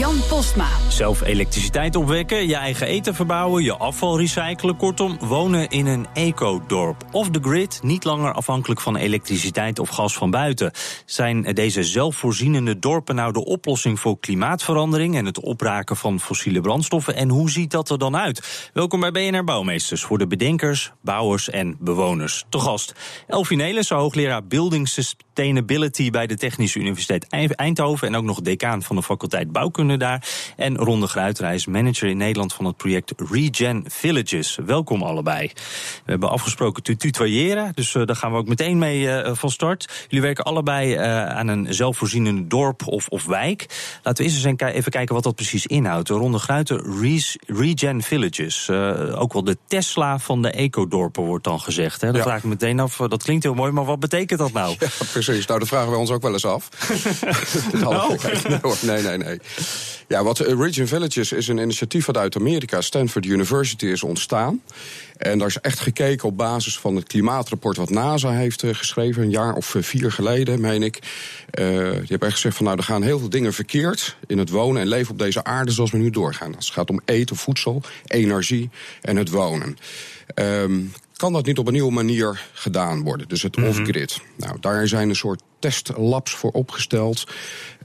Jan Postma. Zelf elektriciteit opwekken, je eigen eten verbouwen, je afval recyclen. Kortom, wonen in een ecodorp. Of de grid, niet langer afhankelijk van elektriciteit of gas van buiten. Zijn deze zelfvoorzienende dorpen nou de oplossing voor klimaatverandering en het opraken van fossiele brandstoffen? En hoe ziet dat er dan uit? Welkom bij BNR Bouwmeesters voor de bedenkers, bouwers en bewoners. Te gast Elfie hoogleraar Building Sustainability bij de Technische Universiteit Eindhoven en ook nog decaan van de faculteit Bouwkunde daar. En Ronde manager in Nederland van het project Regen Villages. Welkom allebei. We hebben afgesproken te tutoyeren, dus uh, daar gaan we ook meteen mee uh, van start. Jullie werken allebei aan een zelfvoorzienende dorp of, of wijk. Laten we eerst eens even kijken wat dat precies inhoudt. Ronde Gruiter, Regen Villages. ook wel de Tesla van de ecodorpen wordt dan gezegd. Hè? Dat ja. vraag ik meteen af. Dat klinkt heel mooi, maar wat betekent dat nou? Ja, precies. Nou, dat vragen we ons ook wel eens af. oh. Nee, nee, nee. Ja, wat Region Villages is een initiatief wat uit Amerika, Stanford University, is ontstaan. En daar is echt gekeken op basis van het klimaatrapport wat NASA heeft geschreven, een jaar of vier geleden, meen ik. Uh, die hebben echt gezegd van nou, er gaan heel veel dingen verkeerd in het wonen en leven op deze aarde zoals we nu doorgaan. Als het gaat om eten, voedsel, energie en het wonen. Um, kan dat niet op een nieuwe manier gedaan worden? Dus het off-grid. Nou, daar zijn een soort testlabs voor opgesteld.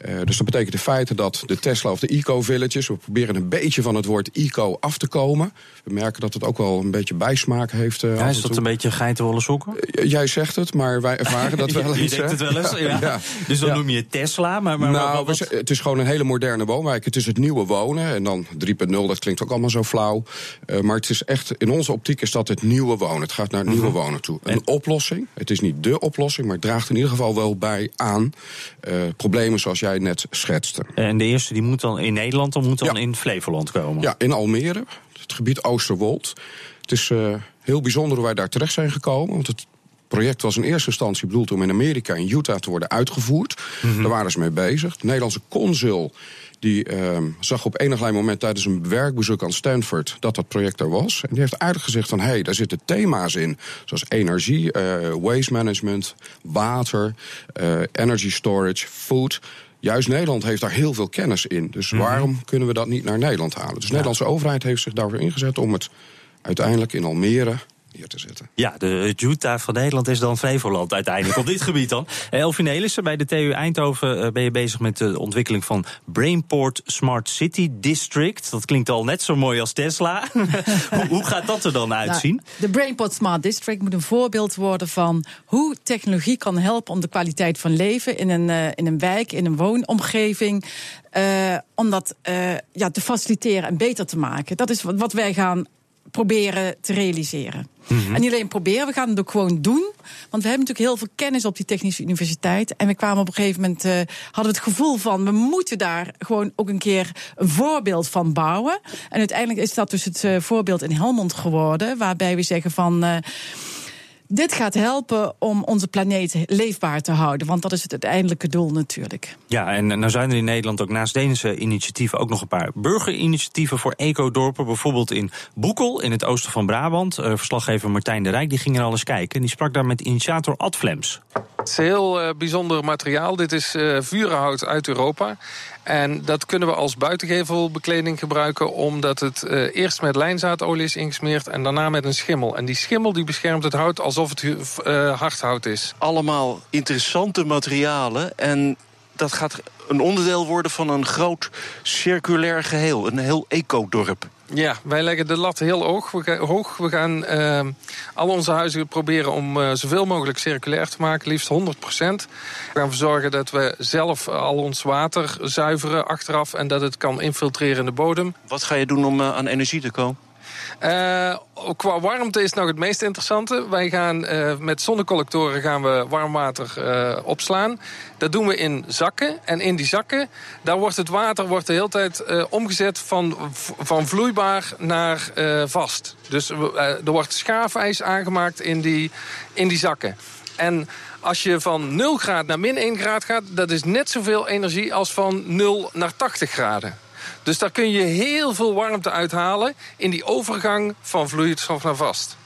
Uh, dus dat betekent in feite dat de Tesla of de eco-villages... we proberen een beetje van het woord eco af te komen. We merken dat het ook wel een beetje bijsmaak heeft. Uh, ja, is dat een beetje geitenwolle sokken? Uh, jij zegt het, maar wij ervaren dat wel eens. Je denkt het wel eens, ja. ja. Dus dan noem je Tesla, maar... maar nou, wat... het is gewoon een hele moderne woonwijk. Het is het nieuwe wonen. En dan 3.0, dat klinkt ook allemaal zo flauw. maar het is echt, in onze optiek is dat het nieuwe wonen. Het gaat naar het nieuwe wonen toe. Een en... oplossing. Het is niet dé oplossing, maar het draagt in ieder geval wel bij aan problemen zoals jij net schetste. En de eerste die moet dan in Nederland, dan moet dan ja. in Flevoland komen? Ja, in Almere, het gebied Oosterwold. Het is uh, heel bijzonder hoe wij daar terecht zijn gekomen. Want het project was in eerste instantie bedoeld om in Amerika en Utah te worden uitgevoerd. Mm -hmm. Daar waren ze mee bezig. De Nederlandse consul die uh, zag op enig moment tijdens een werkbezoek aan Stanford dat dat project er was. En die heeft aardig gezegd van hé, hey, daar zitten thema's in. Zoals energie, uh, waste management, water, uh, energy storage, food. Juist Nederland heeft daar heel veel kennis in. Dus mm -hmm. waarom kunnen we dat niet naar Nederland halen? Dus de ja. Nederlandse overheid heeft zich daarvoor ingezet om het uiteindelijk in Almere hier te zetten. Ja, de Utah van Nederland is dan Flevoland uiteindelijk op dit gebied dan. Elfie Nelissen, bij de TU Eindhoven ben je bezig met de ontwikkeling van Brainport Smart City District. Dat klinkt al net zo mooi als Tesla. hoe, hoe, gaat dat er dan uitzien? Nou, de Brainport Smart District moet een voorbeeld worden van hoe technologie kan helpen om de kwaliteit van leven in een, uh, in een wijk, in een woonomgeving. Uh, om dat uh, ja, te faciliteren en beter te maken. Dat is wat, wat wij gaan proberen te realiseren. Mm -hmm. En niet alleen proberen, we gaan het ook gewoon doen. Want we hebben natuurlijk heel veel kennis op die Technische Universiteit. En we kwamen op een gegeven moment, uh, hadden we het gevoel van... we moeten daar gewoon ook een keer een voorbeeld van bouwen. En uiteindelijk is dat dus het uh, voorbeeld in Helmond geworden... waarbij we zeggen van... Uh, dit gaat helpen om onze planeet leefbaar te houden. Want dat is het uiteindelijke doel natuurlijk. Ja, en nou zijn er in Nederland ook naast deze initiatieven... ook nog een paar burgerinitiatieven voor ecodorpen. Bijvoorbeeld in Boekel, in het oosten van Brabant. Uh, verslaggever Martijn de Rijk die ging er al eens kijken. En die sprak daar met initiator Ad Flems. Het is heel uh, bijzonder materiaal. Dit is uh, vurenhout uit Europa. En dat kunnen we als buitengevelbekleding gebruiken... omdat het uh, eerst met lijnzaadolie is ingesmeerd en daarna met een schimmel. En die schimmel die beschermt het hout alsof het uh, hardhout is. Allemaal interessante materialen en dat gaat een onderdeel worden van een groot circulair geheel. Een heel ecodorp. Ja, wij leggen de lat heel hoog. We gaan, hoog. We gaan uh, al onze huizen proberen om uh, zoveel mogelijk circulair te maken, liefst 100% We gaan verzorgen dat we zelf al ons water zuiveren achteraf en dat het kan infiltreren in de bodem. Wat ga je doen om aan energie te komen? Uh, qua warmte is nog het meest interessante. Wij gaan uh, met zonnecollectoren gaan we warm water uh, opslaan. Dat doen we in zakken. En in die zakken, daar wordt het water wordt de hele tijd omgezet van, van vloeibaar naar vast. Dus er wordt schaafijs aangemaakt in die, in die zakken. En als je van 0 graden naar min 1 graad gaat... dat is net zoveel energie als van 0 naar 80 graden. Dus daar kun je heel veel warmte uithalen in die overgang van vloeistof naar vast.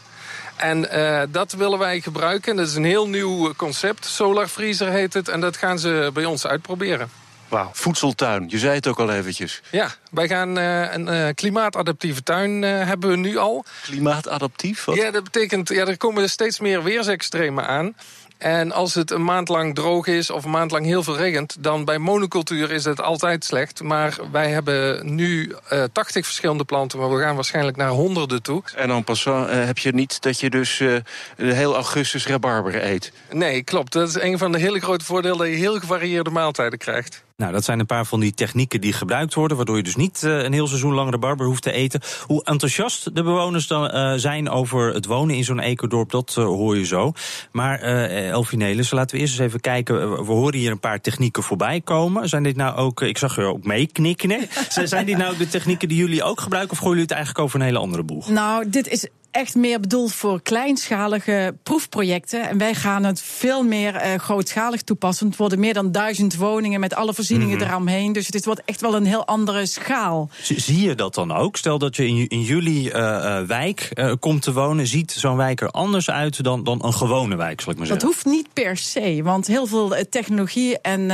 En uh, dat willen wij gebruiken. Dat is een heel nieuw concept. Solar Freezer heet het. En dat gaan ze bij ons uitproberen. Wauw, voedseltuin. Je zei het ook al eventjes. Ja, wij gaan uh, een uh, klimaatadaptieve tuin uh, hebben we nu al. Klimaatadaptief? Wat? Ja, dat betekent, ja, er komen steeds meer weersextremen aan. En als het een maand lang droog is of een maand lang heel veel regent... dan bij monocultuur is het altijd slecht. Maar wij hebben nu uh, 80 verschillende planten... maar we gaan waarschijnlijk naar honderden toe. En dan pas uh, heb je niet dat je dus uh, heel augustus rabarber eet? Nee, klopt. Dat is een van de hele grote voordelen... dat je heel gevarieerde maaltijden krijgt. Nou, dat zijn een paar van die technieken die gebruikt worden... waardoor je dus niet uh, een heel seizoen lang rabarber hoeft te eten. Hoe enthousiast de bewoners dan uh, zijn over het wonen in zo'n ecodorp... dat uh, hoor je zo. Maar Elfie Nelissen, laten we eerst eens even kijken. We horen hier een paar technieken voorbij komen. Zijn dit nou ook... Ik zag je ook meeknikken, zijn dit nou de technieken die jullie ook gebruiken... of gooien jullie het eigenlijk over een hele andere boeg? Nou, dit is echt meer bedoeld voor kleinschalige proefprojecten. En wij gaan het veel meer uh, grootschalig toepassen. Het worden meer dan duizend woningen met alle voorzieningen mm -hmm. eromheen. Dus het wordt echt wel een heel andere schaal. Zie je dat dan ook? Stel dat je in, in jullie uh, wijk uh, komt te wonen. Ziet zo'n wijk er anders uit dan, dan een gewone wijk, zal ik maar zeggen? Dat hoeft niet per se. Want heel veel technologie en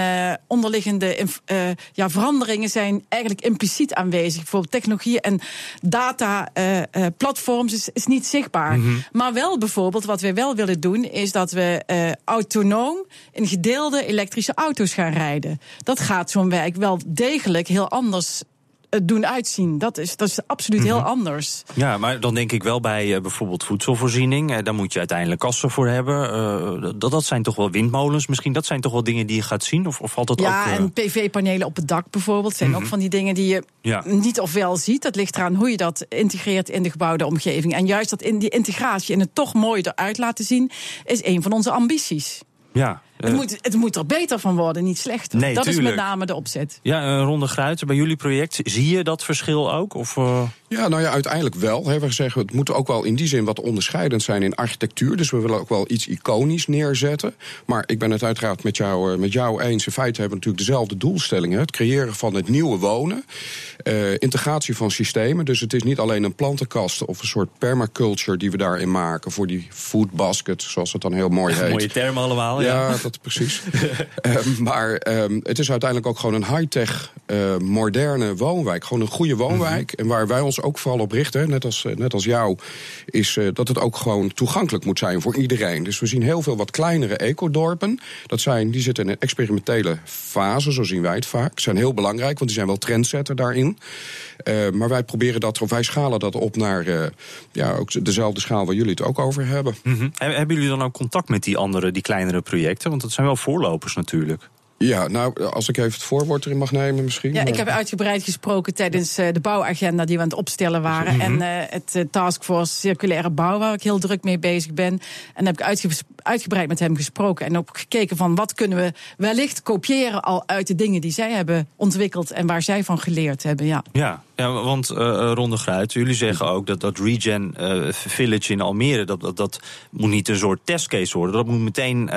onderliggende ja, veranderingen zijn eigenlijk impliciet aanwezig. Bijvoorbeeld technologie en data platforms is, is niet zichtbaar. Mm -hmm. Maar wel bijvoorbeeld, wat we wel willen doen, is dat we uh, autonoom in gedeelde elektrische auto's gaan rijden. Dat gaat zo'n wijk wel degelijk heel anders doen uitzien. Dat is, dat is absoluut heel mm-hmm. anders. Ja, maar dan denk ik wel bij uh, bijvoorbeeld voedselvoorziening. Uh, daar moet je uiteindelijk kassen voor hebben. Uh, dat, dat zijn toch wel windmolens misschien? Dat zijn toch wel dingen die je gaat zien? Of, of valt dat ja, ook... Ja, en PV-panelen op het dak bijvoorbeeld zijn ook van die dingen die je ja. niet of wel ziet. Dat ligt eraan hoe je dat integreert in de gebouwde omgeving. En juist dat in die integratie en het toch mooi eruit laten zien... is een van onze ambities. Ja, het, uh, moet, het moet er beter van worden, niet slechter. Nee, dat tuurlijk. is met name de opzet. Ja, uh, Ronde Gruiten, bij jullie project, zie je dat verschil ook? Of, uh... Ja, nou ja, uiteindelijk wel. He, we zeggen, het moet ook wel in die zin wat onderscheidend zijn in architectuur. Dus we willen ook wel iets iconisch neerzetten. Maar ik ben het uiteraard met jou, met jou eens. In feite hebben we natuurlijk dezelfde doelstellingen. Het creëren van het nieuwe wonen. integratie van systemen. Dus het is niet alleen een plantenkast of een soort permaculture die we daarin maken. Voor die food basket, zoals het dan heel mooi heet. Mooie termen allemaal, ja. ja dat precies. um, maar um, het is uiteindelijk ook gewoon een high-tech, uh, moderne woonwijk. Gewoon een goede woonwijk. Mm -hmm. En waar wij ons ook vooral op richten, net als, net als jou, is uh, dat het ook gewoon toegankelijk moet zijn voor iedereen. Dus we zien heel veel wat kleinere ecodorpen. Dat zijn, die zitten in een experimentele fase, zo zien wij het vaak. Ze zijn heel belangrijk, want die zijn wel trendsetter daarin. Maar wij proberen dat, of wij schalen dat op naar ja, ook dezelfde schaal waar jullie het ook over hebben. Mm -hmm. Hebben jullie dan ook contact met die andere, die kleinere projecten? Want dat zijn wel voorlopers natuurlijk. Ja, nou, als ik even het voorwoord erin mag nemen misschien. Ja, ik heb uitgebreid gesproken tijdens uh, de bouwagenda die we aan het opstellen waren. Mm -hmm. En uh, het uh, Taskforce Circulaire Bouw, waar ik heel druk mee bezig ben. En dan heb ik uitge uitgebreid met hem gesproken. En ook gekeken van wat kunnen we wellicht kopiëren al uit de dingen die zij hebben ontwikkeld. En waar zij van geleerd hebben, ja. Ja, ja want uh, Ronde Gruit, jullie zeggen ook dat dat Regen uh, Village in Almere, dat, dat, dat moet niet een soort testcase worden. Dat moet meteen uh,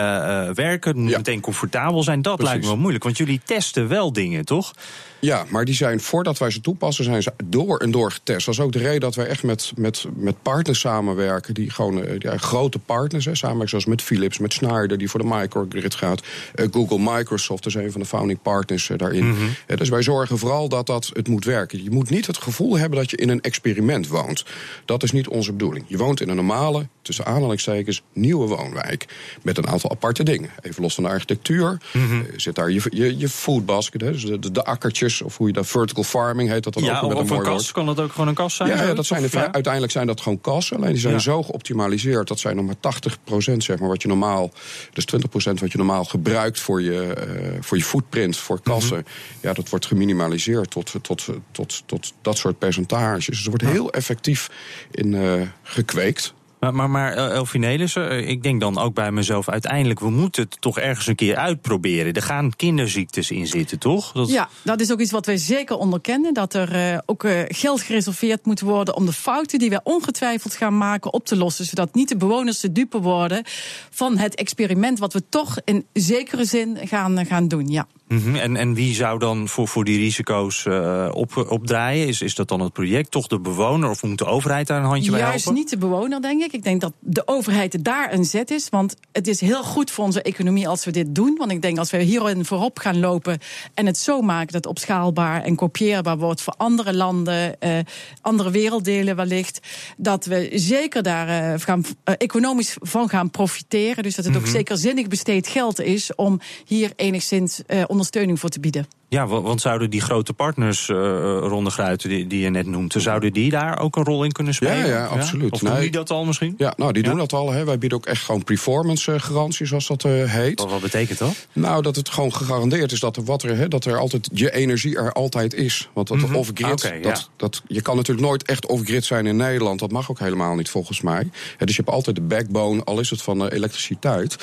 werken, het moet ja. meteen comfortabel zijn. Dat Precies. lijkt me wel moeilijk, want jullie testen wel dingen, toch? Ja, maar die zijn voordat wij ze toepassen, zijn ze door en door getest. Dat is ook de reden dat wij echt met, met, met partners samenwerken, die gewoon ja, grote partners, hè, samenwerken zoals met met Philips, met Schneider, die voor de microgrid gaat. Eh, Google, Microsoft is een van de founding partners eh, daarin. Mhm. Eh, dus wij zorgen vooral dat, dat het moet werken. Je moet niet het gevoel hebben dat je in een experiment woont. Dat is niet onze bedoeling. Je woont in een normale, tussen aanhalingstekens, nieuwe woonwijk. Met een aantal aparte dingen. Even los van de architectuur. Mhm. zit daar je, je, je foodbasket, hè, dus de, de, de akkertjes, of hoe je dat vertical farming heet dat dan Ja, ook met of een woord. kas. Kan dat ook gewoon een kas zijn? Ja, dat zijn Of, ja? uiteindelijk zijn dat gewoon kassen. Alleen die zijn Ja. zo geoptimaliseerd. Dat zijn nog maar 80% zeg maar, wat je normaal. Dus 20% wat je normaal gebruikt voor je, eh, voor je footprint, voor kassen. Mhm. Ja, dat wordt geminimaliseerd tot, tot, tot, tot dat soort percentages. Dus er wordt heel effectief in eh, gekweekt. Maar, maar, maar eh, Elfie Nelissen, eh, ik denk dan ook bij mezelf... uiteindelijk, we moeten het toch ergens een keer uitproberen. Er gaan kinderziektes in zitten, toch? Dat... Ja, dat is ook iets wat wij zeker onderkennen. Dat er eh, ook geld gereserveerd moet worden om de fouten die wij ongetwijfeld gaan maken op te lossen. Zodat niet de bewoners de dupe worden van het experiment wat we toch in zekere zin gaan, gaan doen. Ja. Mhm, en, en wie zou dan voor, voor die risico's eh, op, opdraaien? Is, is dat dan het project, toch de bewoner? Of moet de overheid daar een handje bij Juist helpen? niet de bewoner, denk ik. Ik denk dat de overheid daar een zet is. Want het is heel goed voor onze economie als we dit doen. Want ik denk als we hierin voorop gaan lopen en het zo maken dat het opschaalbaar en kopieerbaar wordt voor andere landen, eh, andere werelddelen wellicht, dat we zeker daar eh, gaan, economisch van gaan profiteren. Dus dat het ook Mhm. zeker zinnig besteed geld is om hier enigszins eh, ondersteuning voor te bieden. Ja, wa- want zouden die grote partners, eh Ronde Gruiten, die, die je net noemde... zouden die daar ook een rol in kunnen spelen? Ja, ja, absoluut. Of doen Nee. die dat al misschien? Ja, nou, die Ja? doen dat al. Hè. Wij bieden ook echt gewoon performance eh, garantie, zoals dat eh, heet. Wat, wat betekent dat? Nou, dat het gewoon gegarandeerd is dat er, wat er, hè, dat er altijd je energie er altijd is. Want dat Mhm. off-grid, ja. dat, dat, je kan natuurlijk nooit echt off-grid zijn in Nederland. Dat mag ook helemaal niet volgens mij. Hè, dus je hebt altijd de backbone, al is het van eh, elektriciteit.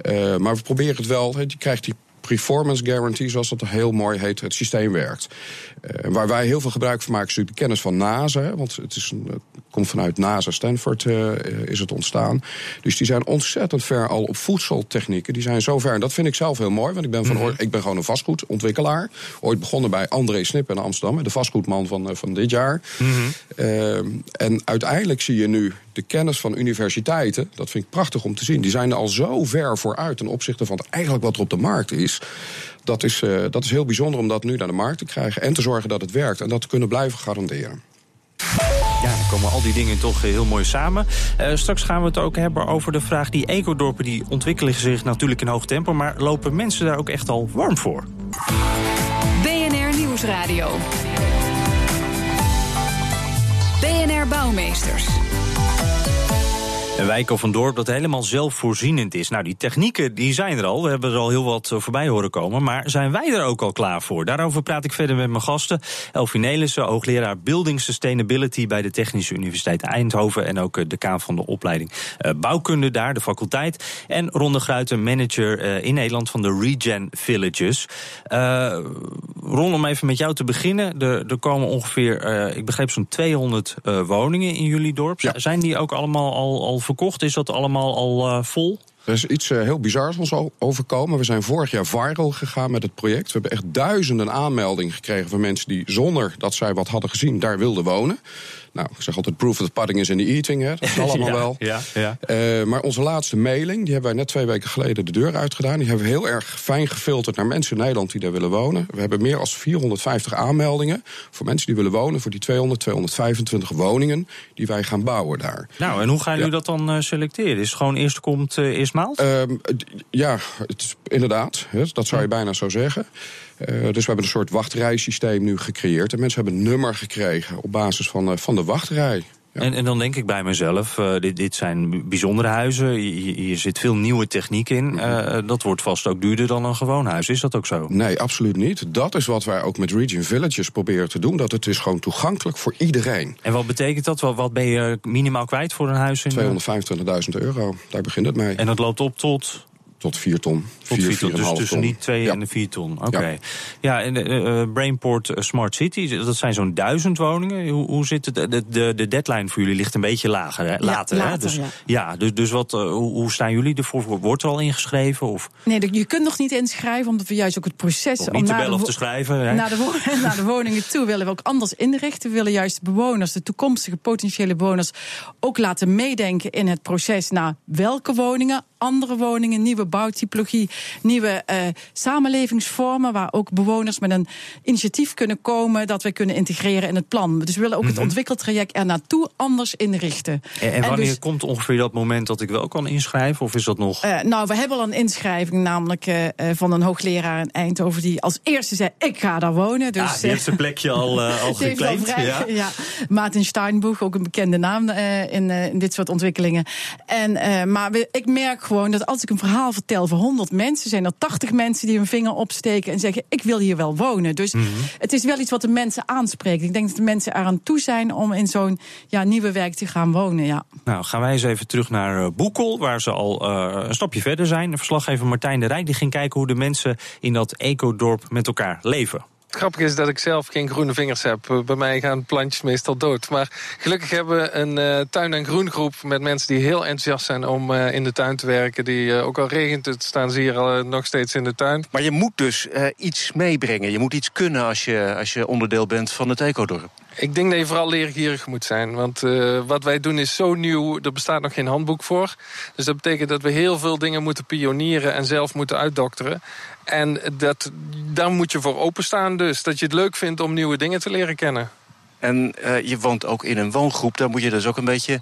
Eh, maar we proberen het wel. Hè, je krijgt die performance guarantee, zoals dat heel mooi heet, het systeem werkt. Eh, waar wij heel veel gebruik van maken, is natuurlijk de kennis van NASA. hè, Want het, is een, het komt vanuit NASA Stanford eh, is het ontstaan. Dus die zijn ontzettend ver al op voedseltechnieken. Die zijn zo ver. En dat vind ik zelf heel mooi. Want ik ben, van, oor- ik ben gewoon een vastgoedontwikkelaar. Ooit begonnen bij André Snip in Amsterdam. De vastgoedman van, eh, van dit jaar. Ehm, en uiteindelijk zie je nu de kennis van universiteiten. Dat vind ik prachtig om te zien. Die zijn er al zo ver vooruit ten opzichte van eigenlijk wat er op de markt is. Dat is, eh, dat is heel bijzonder om dat nu naar de markt te krijgen. En te zorgen dat het werkt. En dat te kunnen blijven garanderen. Ja, dan komen al die dingen toch heel mooi samen. Eh, straks gaan we het ook hebben over de vraag... die ecodorpen die ontwikkelen zich natuurlijk in hoog tempo... maar lopen mensen daar ook echt al warm voor? BNR Nieuwsradio. BNR Bouwmeesters. Een wijk of een dorp dat helemaal zelfvoorzienend is. Nou, die technieken die zijn er al. We hebben er al heel wat eh, voorbij horen komen. Maar zijn wij er ook al klaar voor? Daarover praat ik verder met mijn gasten. Elfie Nelissen, hoogleraar Building Sustainability... bij de Technische Universiteit Eindhoven... en ook eh, decaan van de opleiding eh, bouwkunde daar, de faculteit. En Ron de Gruiten, manager in Nederland van de Regen Villages. Ron, om even met jou te beginnen. Er, er komen ongeveer, ik begreep zo'n 200 eh, woningen in jullie dorp. Ja. Zijn die ook allemaal al, al verkocht? Is dat allemaal al eh, vol? Er is iets eh, heel bizars ons overkomen. We zijn vorig jaar viral gegaan met het project. We hebben echt duizenden aanmeldingen gekregen van mensen die zonder dat zij wat hadden gezien daar wilden wonen. Nou, ik zeg altijd proof of the pudding is in the eating. Hè. Dat is allemaal Ja, wel. ja, ja. Eh, maar onze laatste mailing, die hebben wij net twee weken geleden de deur uitgedaan. Die hebben we heel erg fijn gefilterd naar mensen in Nederland die daar willen wonen. We hebben meer dan 450 aanmeldingen voor mensen die willen wonen voor die 200, 225 woningen die wij gaan bouwen daar. Nou, en hoe gaan jullie dat dan eh, selecteren? Is het gewoon eerst komt, eh, eerst maalt? Ehm, ja, het is, inderdaad. hè, Dat zou je bijna zo zeggen. Eh, dus we hebben een soort wachtrijsysteem nu gecreëerd. En mensen hebben een nummer gekregen op basis van, eh, van de wachtrij. Ja. En, en dan denk ik bij mezelf, eh, dit, dit zijn bijzondere huizen. Hier, hier zit veel nieuwe techniek in. Mhm. Dat wordt vast ook duurder dan een gewoon huis. Is dat ook zo? Nee, absoluut niet. Dat is wat wij ook met Region Villages proberen te doen. Dat het is gewoon toegankelijk voor iedereen. En wat betekent dat? Wat, wat ben je minimaal kwijt voor een huis? In, eh, 225.000 euro, daar begint het mee. En dat loopt op tot tot 4 ton. Tot 4 ton, dus tussen die 2 ja. en de 4 ton. Oké. Ja. Ja. en uh, Brainport Smart City, dat zijn zo'n duizend woningen. Hoe, hoe zit het? De, de, de deadline voor jullie ligt een beetje lager, hè? later. later, hè? Dus, ja. ja, dus, dus wat, uh, hoe, hoe staan jullie ervoor? Wordt er al ingeschreven? Of, Nee, je kunt nog niet inschrijven, omdat we juist ook het proces... om niet te naar bellen de of te schrijven? Hè? Naar de, wo- naar de woningen toe willen we ook anders inrichten. We willen juist de bewoners, de toekomstige potentiële bewoners, ook laten meedenken in het proces naar welke woningen, andere woningen, nieuwe bouwtypologie, nieuwe eh, samenlevingsvormen, waar ook bewoners met een initiatief kunnen komen dat we kunnen integreren in het plan. Dus we willen ook het ontwikkeltraject er naartoe anders inrichten. En, en En wanneer dus- komt ongeveer dat moment dat ik wel kan inschrijven? Of is dat nog... Eh, nou, we hebben al een inschrijving, namelijk eh, van een hoogleraar in Eindhoven, die als eerste zei: Ik ga daar wonen. Dus, ah, die heeft zijn plekje al, uh, al heeft al Ja? ja. Maarten Steinboeg, ook een bekende naam in, in dit soort ontwikkelingen. En, maar we- ik merk gewoon dat als ik een verhaal vertel voor 100 mensen, zijn er 80 mensen die hun vinger opsteken en zeggen: Ik wil hier wel wonen. Dus Mhm. het is wel iets wat de mensen aanspreekt. Ik denk dat de mensen eraan toe zijn om in zo'n ja, nieuwe wijk te gaan wonen. Ja. Nou, gaan wij eens even terug naar eh, Boekel, waar ze al eh, een stapje verder zijn. Verslaggever Martijn de Rijk die ging kijken hoe de mensen in dat ecodorp met elkaar leven. Het grappige is dat ik zelf geen groene vingers heb. Bij mij gaan plantjes meestal dood. Maar gelukkig hebben we een eh, tuin- en groengroep met mensen die heel enthousiast zijn om eh, in de tuin te werken. Die, eh, ook al regent het, staan ze hier al, nog steeds in de tuin. Maar je moet dus iets meebrengen. Je moet iets kunnen als je, als je onderdeel bent van het ecodorp. Ik denk dat je vooral leergierig moet zijn. Want uh, wat wij doen is zo nieuw, er bestaat nog geen handboek voor. Dus dat betekent dat we heel veel dingen moeten pionieren en zelf moeten uitdokteren. En dat, daar moet je voor openstaan dus. Dat je het leuk vindt om nieuwe dingen te leren kennen. En uh, je woont ook in een woongroep, daar moet je dus ook een beetje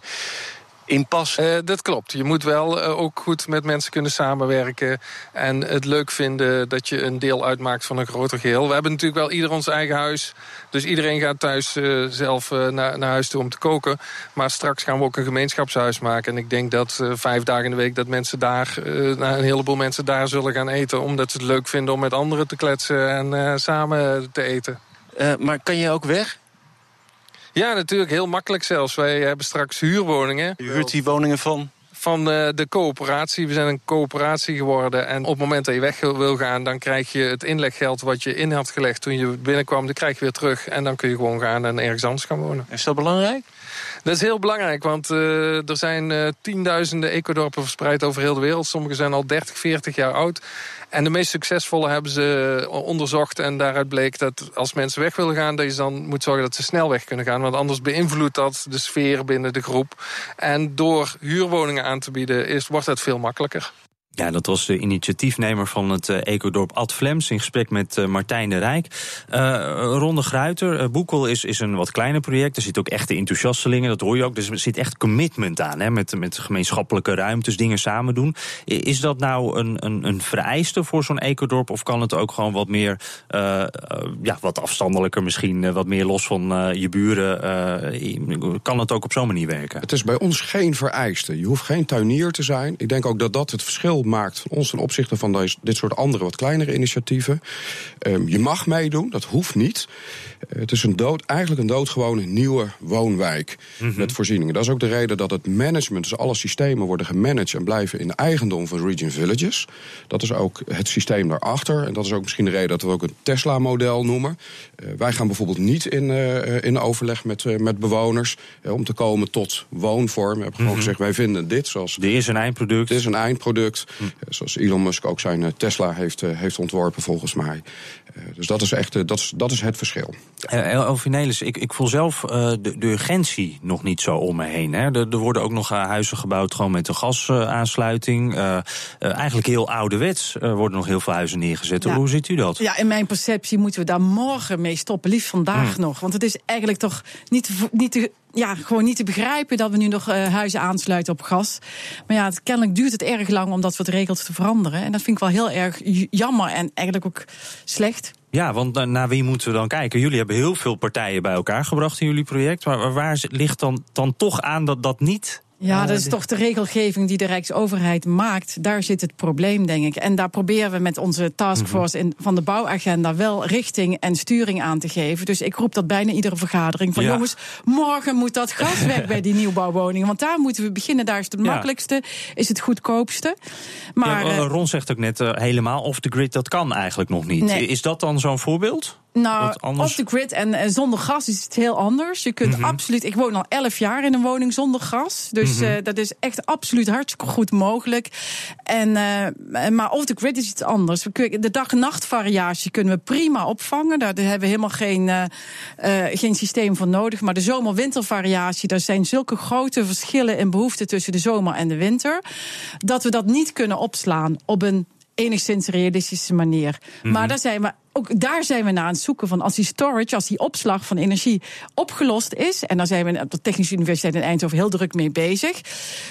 Uh, dat klopt. Je moet wel uh, ook goed met mensen kunnen samenwerken. En het leuk vinden dat je een deel uitmaakt van een groter geheel. We hebben natuurlijk wel ieder ons eigen huis. Dus iedereen gaat thuis uh, zelf naar, naar huis toe om te koken. Maar straks gaan we ook een gemeenschapshuis maken. En ik denk dat vijf dagen in de week dat mensen daar, nou, een heleboel mensen daar zullen gaan eten. Omdat ze het leuk vinden om met anderen te kletsen en samen te eten. maar kan je ook weg? Ja, natuurlijk. Heel makkelijk zelfs. Wij hebben straks huurwoningen. Je huurt die woningen van? Van de, de coöperatie. We zijn een coöperatie geworden. En op het moment dat je weg wil gaan... dan krijg je het inleggeld wat je in had gelegd toen je binnenkwam. Dat krijg je weer terug. En dan kun je gewoon gaan en ergens anders gaan wonen. Is dat belangrijk? Dat is heel belangrijk, want uh, er zijn uh, tienduizenden ecodorpen verspreid over heel de wereld. Sommige zijn al 30, 40 jaar oud. En de meest succesvolle hebben ze onderzocht. En daaruit bleek dat als mensen weg willen gaan... dat je dan moet zorgen dat ze snel weg kunnen gaan. Want anders beïnvloedt dat de sfeer binnen de groep. En door huurwoningen aan te bieden is, wordt dat veel makkelijker. Ja, dat was de initiatiefnemer van het uh, ecodorp Ad Flems in gesprek met uh, Martijn de Rijk. Uh, Ronde Gruiter, Boekel is, is een wat kleiner project. Er zitten ook echte enthousiastelingen, dat hoor je ook. Dus er zit echt commitment aan, hè, met, met gemeenschappelijke ruimtes, dingen samen doen. Is dat nou een, een, een vereiste voor zo'n ecodorp? Of kan het ook gewoon wat meer, ja, wat afstandelijker misschien, wat meer los van je buren? kan het ook op zo'n manier werken? Het is bij ons geen vereiste. Je hoeft geen tuinier te zijn. Ik denk ook dat dat het verschil maakt van ons ten opzichte van dit soort andere wat kleinere initiatieven. Um, je mag meedoen, dat hoeft niet. Uh, het is een dood, eigenlijk een doodgewone nieuwe woonwijk mm -hmm. met voorzieningen. Dat is ook de reden dat het management, dus alle systemen worden gemanaged en blijven in eigendom van Region Villages. Dat is ook het systeem daarachter. En dat is ook misschien de reden dat we ook een Tesla-model noemen. Uh, wij gaan bijvoorbeeld niet in, uh, in overleg met, met bewoners om te komen tot woonvorm. We hebben gewoon mm -hmm. gezegd, wij vinden dit zoals. Dit is een eindproduct. Dit is een eindproduct. Zoals Elon Musk ook zijn uh, Tesla heeft, uh, heeft ontworpen, volgens mij. Uh, dus dat is echt dat is, dat is het verschil. Elvinelis, ik, ik voel zelf de, de, urgentie nog niet zo om me heen. Hè. Er, er worden ook nog huizen gebouwd gewoon met een gasaansluiting. eigenlijk heel ouderwets worden nog heel veel huizen neergezet. Ja. Hoe ziet u dat? Ja, in mijn perceptie moeten we daar morgen mee stoppen. Liefst vandaag hm. nog. Want het is eigenlijk toch niet, niet te ja, gewoon niet te begrijpen dat we nu nog uh, huizen aansluiten op gas. Maar ja, het, kennelijk duurt het erg lang om dat soort regels te veranderen. En dat vind ik wel heel erg jammer en eigenlijk ook slecht. Ja, want naar wie moeten we dan kijken? Jullie hebben heel veel partijen bij elkaar gebracht in jullie project. Maar waar ligt dan, dan toch aan dat dat niet Ja, Eh, dat is toch de regelgeving die de Rijksoverheid maakt. Daar zit het probleem, denk ik. En daar proberen we met onze taskforce in, van de bouwagenda wel richting en sturing aan te geven. Dus ik roep dat bijna iedere vergadering. Van Ja. jongens, morgen moet dat gas weg bij die nieuwbouwwoningen. Want daar moeten we beginnen. Daar is het Ja. makkelijkste, is het goedkoopste. Maar ja, eh, Ron zegt ook net, eh, helemaal off the grid, dat kan eigenlijk nog niet. Nee. Is dat dan zo'n voorbeeld? Nou, anders- off the grid en, en zonder gas is het heel anders. Je kunt Mhm. absoluut. Ik woon al elf jaar in een woning zonder gas. Dus Mhm. eh, dat is echt absoluut hartstikke goed mogelijk. En, eh, maar off the grid is iets anders. We De dag-nacht variatie kunnen we prima opvangen. Daar hebben we helemaal geen, eh, geen systeem voor nodig. Maar de zomer-winter variatie, daar zijn zulke grote verschillen in behoeften tussen de zomer en de winter. Dat we dat niet kunnen opslaan op een enigszins realistische manier. Maar daar zijn we. Ook daar zijn we naar aan het zoeken van als die storage, als die opslag van energie opgelost is. En daar zijn we op de Technische Universiteit in Eindhoven heel druk mee bezig.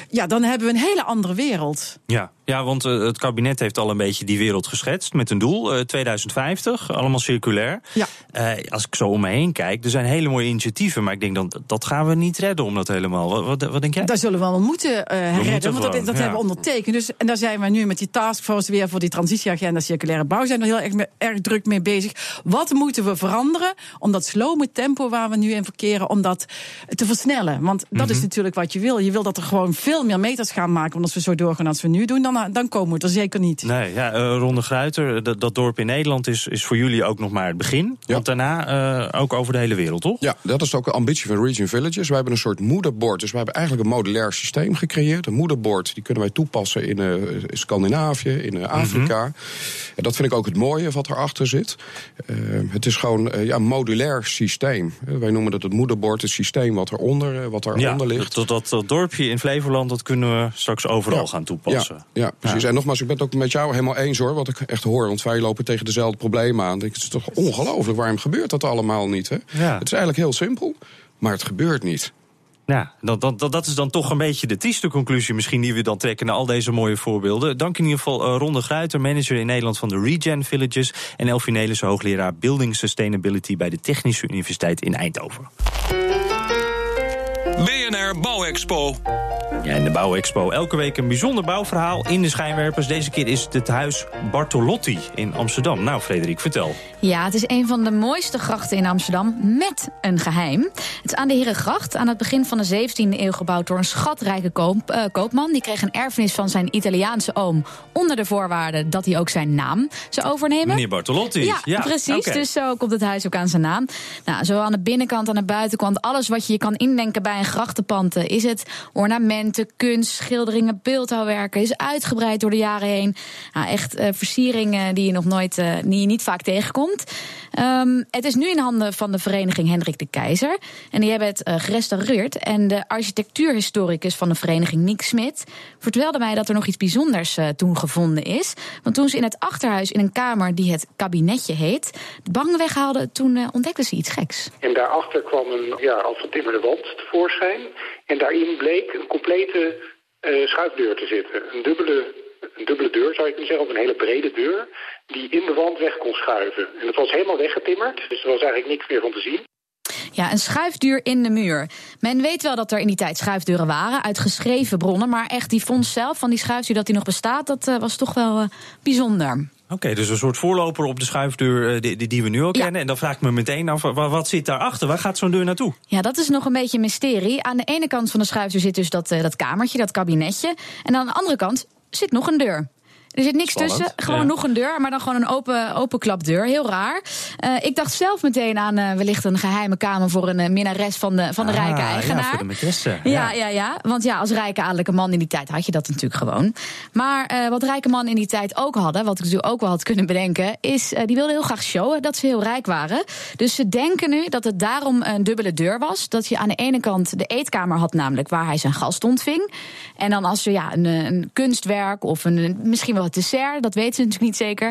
Ja, dan hebben we een hele andere wereld. Ja, ja want eh, het kabinet heeft al een beetje die wereld geschetst met een doel, eh, 2050, allemaal circulair. Ja. Eh, als ik zo om me heen kijk, er zijn hele mooie initiatieven, maar ik denk dan, dat gaan we niet redden om dat helemaal. Wat, wat, wat denk jij? Daar zullen we wel moeten eh redden, moeten want dat, gewoon, dat ja. hebben we ondertekend. Dus, en daar zijn we nu met die taskforce weer voor die transitieagenda circulaire bouw zijn we heel erg, erg druk mee bezig. Wat moeten we veranderen om dat slome tempo waar we nu in verkeren, om dat te versnellen? Want dat is Mhm. natuurlijk wat je wil. Je wil dat er gewoon veel meer meters gaan maken. Want als we zo doorgaan als we nu doen, dan, dan komen we er zeker niet. Nee, ja, eh, Ronde Gruiter, dat, dat dorp in Nederland is, is voor jullie ook nog maar het begin. Ja. Want daarna eh, ook over de hele wereld, toch? Ja, dat is ook de ambitie van Region Villages. Wij hebben een soort moederbord. Dus wij hebben eigenlijk een modulair systeem gecreëerd. Een moederbord die kunnen wij toepassen in eh, Scandinavië, in eh, Afrika. En dat vind ik ook het mooie wat erachter zit. Eh, het is gewoon eh, ja, een modulair systeem. Eh, wij noemen dat het moederbord, het systeem wat eronder, wat eronder ligt. dat, dat, dat dorpje in Flevoland, dat kunnen we straks overal Ja. gaan toepassen. Ja, ja precies. En nogmaals, ik ben het ook met jou helemaal eens hoor. Wat ik echt hoor. Want wij lopen tegen dezelfde problemen aan. Denk, het is toch ongelooflijk. Waarom gebeurt dat allemaal niet? Hè? Het is eigenlijk heel simpel. Maar het gebeurt niet. Ja, dat, dat, dat, is dan toch een beetje de trieste conclusie misschien die we dan trekken naar al deze mooie voorbeelden. Dank in ieder geval eh, Ronde Gruiter, manager in Nederland van de Regen Villages. En Elfie hoogleraar Building Sustainability bij de Technische Universiteit in Eindhoven. BNR Bouwexpo. Ja, in de Bouwexpo elke week een bijzonder bouwverhaal in de schijnwerpers. Deze keer is het het huis Bartolotti in Amsterdam. Nou, Frederik, vertel. Ja, het is een van de mooiste grachten in Amsterdam met een geheim. Het is aan de Herengracht, aan het begin van de 17e eeuw gebouwd door een schatrijke koop, eh, koopman. Die kreeg een erfenis van zijn Italiaanse oom onder de voorwaarde dat hij ook zijn naam zou overnemen. Meneer Bartolotti. Ja, precies. Dus zo komt het huis ook aan zijn naam. Nou, zo aan de binnenkant, aan de buitenkant, alles wat je je kan indenken bij een grachtenpand. eh, Is het ornamenten, kunst, schilderingen, beeldhouwwerken. Is uitgebreid door de jaren heen. Nou, echt eh, versieringen die je nog nooit, eh, die je niet vaak tegenkomt. Ehm, het is nu in handen van de vereniging Hendrik de Keizer. En die hebben het eh, gerestaureerd. En de architectuurhistoricus van de vereniging, Niek Smit, vertelde mij dat er nog iets bijzonders toen gevonden is. Want toen ze in het achterhuis in een kamer die het kabinetje heet, de bang weghaalden, toen ontdekten ze iets geks. En daarachter kwam een ja, als getimmerde wand tevoorschijn. En daarin bleek een eh, schuifdeur te zitten. Een dubbele, een dubbele deur zou je kunnen zeggen, of een hele brede deur. Die in de wand weg kon schuiven. En het was helemaal weggetimmerd, dus er was eigenlijk niks meer van te zien. Ja, een schuifdeur in de muur. Men weet wel dat er in die tijd schuifdeuren waren, uit geschreven bronnen. Maar echt die vondst zelf van die schuifdeur dat die nog bestaat, dat eh, was toch wel eh, bijzonder. Oké, dus een soort voorloper op de schuifdeur eh, die, die, die we nu al Ja. kennen. En dan vraag ik me meteen af, wa- wat zit daarachter? Waar gaat zo'n deur naartoe? Ja, dat is nog een beetje een mysterie. Aan de ene kant van de schuifdeur zit dus dat, eh, dat kamertje, dat kabinetje. En aan de andere kant zit nog een deur. Er zit niks Spannend, tussen, gewoon ja. nog een deur, maar dan gewoon een open, open klapdeur. Heel raar. Eh, ik dacht zelf meteen aan eh, wellicht een geheime kamer voor een eh, minnares van de, van de Ah, rijke Ja, eigenaar. voor de maîtresse. Ja, ja, ja. Want ja, als rijke adellijke man in die tijd had je dat natuurlijk gewoon. Maar wat rijke mannen in die tijd ook hadden, wat ik natuurlijk ook wel had kunnen bedenken, is die wilden heel graag showen dat ze heel rijk waren. Dus ze denken nu dat het daarom een dubbele deur was. Dat je aan de ene kant de eetkamer had, namelijk waar hij zijn gast ontving. En dan als er ja, een, een kunstwerk of een, misschien wel het dessert. Dat weten ze natuurlijk niet zeker.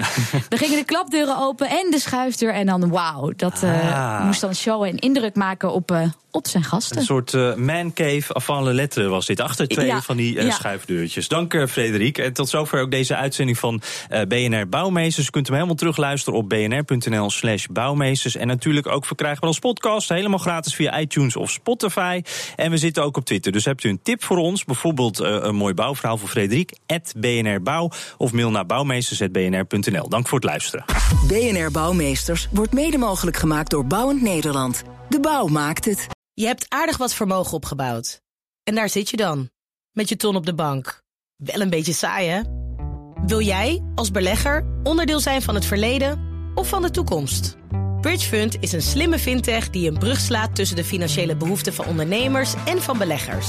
dan gingen de klapdeuren open en de schuifdeur. En dan wauw, dat uh, moest dan show en indruk maken op, uh, op zijn gasten. Een soort uh, man cave avant le lettre was dit. Achter twee ja, van die ja. schuifdeurtjes. Dank Frederik. En tot zover ook deze uitzending van BNR Bouwmeesters. U kunt hem helemaal terugluisteren op bnr.nl slash bouwmeesters. En natuurlijk ook verkrijgbaar als podcast. Helemaal gratis via iTunes of Spotify. En we zitten ook op Twitter. Dus hebt u een tip voor ons? Bijvoorbeeld een mooi bouwverhaal voor Frederik. BNR Bouw. Of mail naar bouwmeesters.bnr.nl. Dank voor het luisteren. BNR Bouwmeesters wordt mede mogelijk gemaakt door Bouwend Nederland. De bouw maakt het. Je hebt aardig wat vermogen opgebouwd. En daar zit je dan. Met je ton op de bank. Wel een beetje saai, hè? Wil jij, als belegger, onderdeel zijn van het verleden of van de toekomst? Bridgefund is een slimme fintech die een brug slaat tussen de financiële behoeften van ondernemers en van beleggers.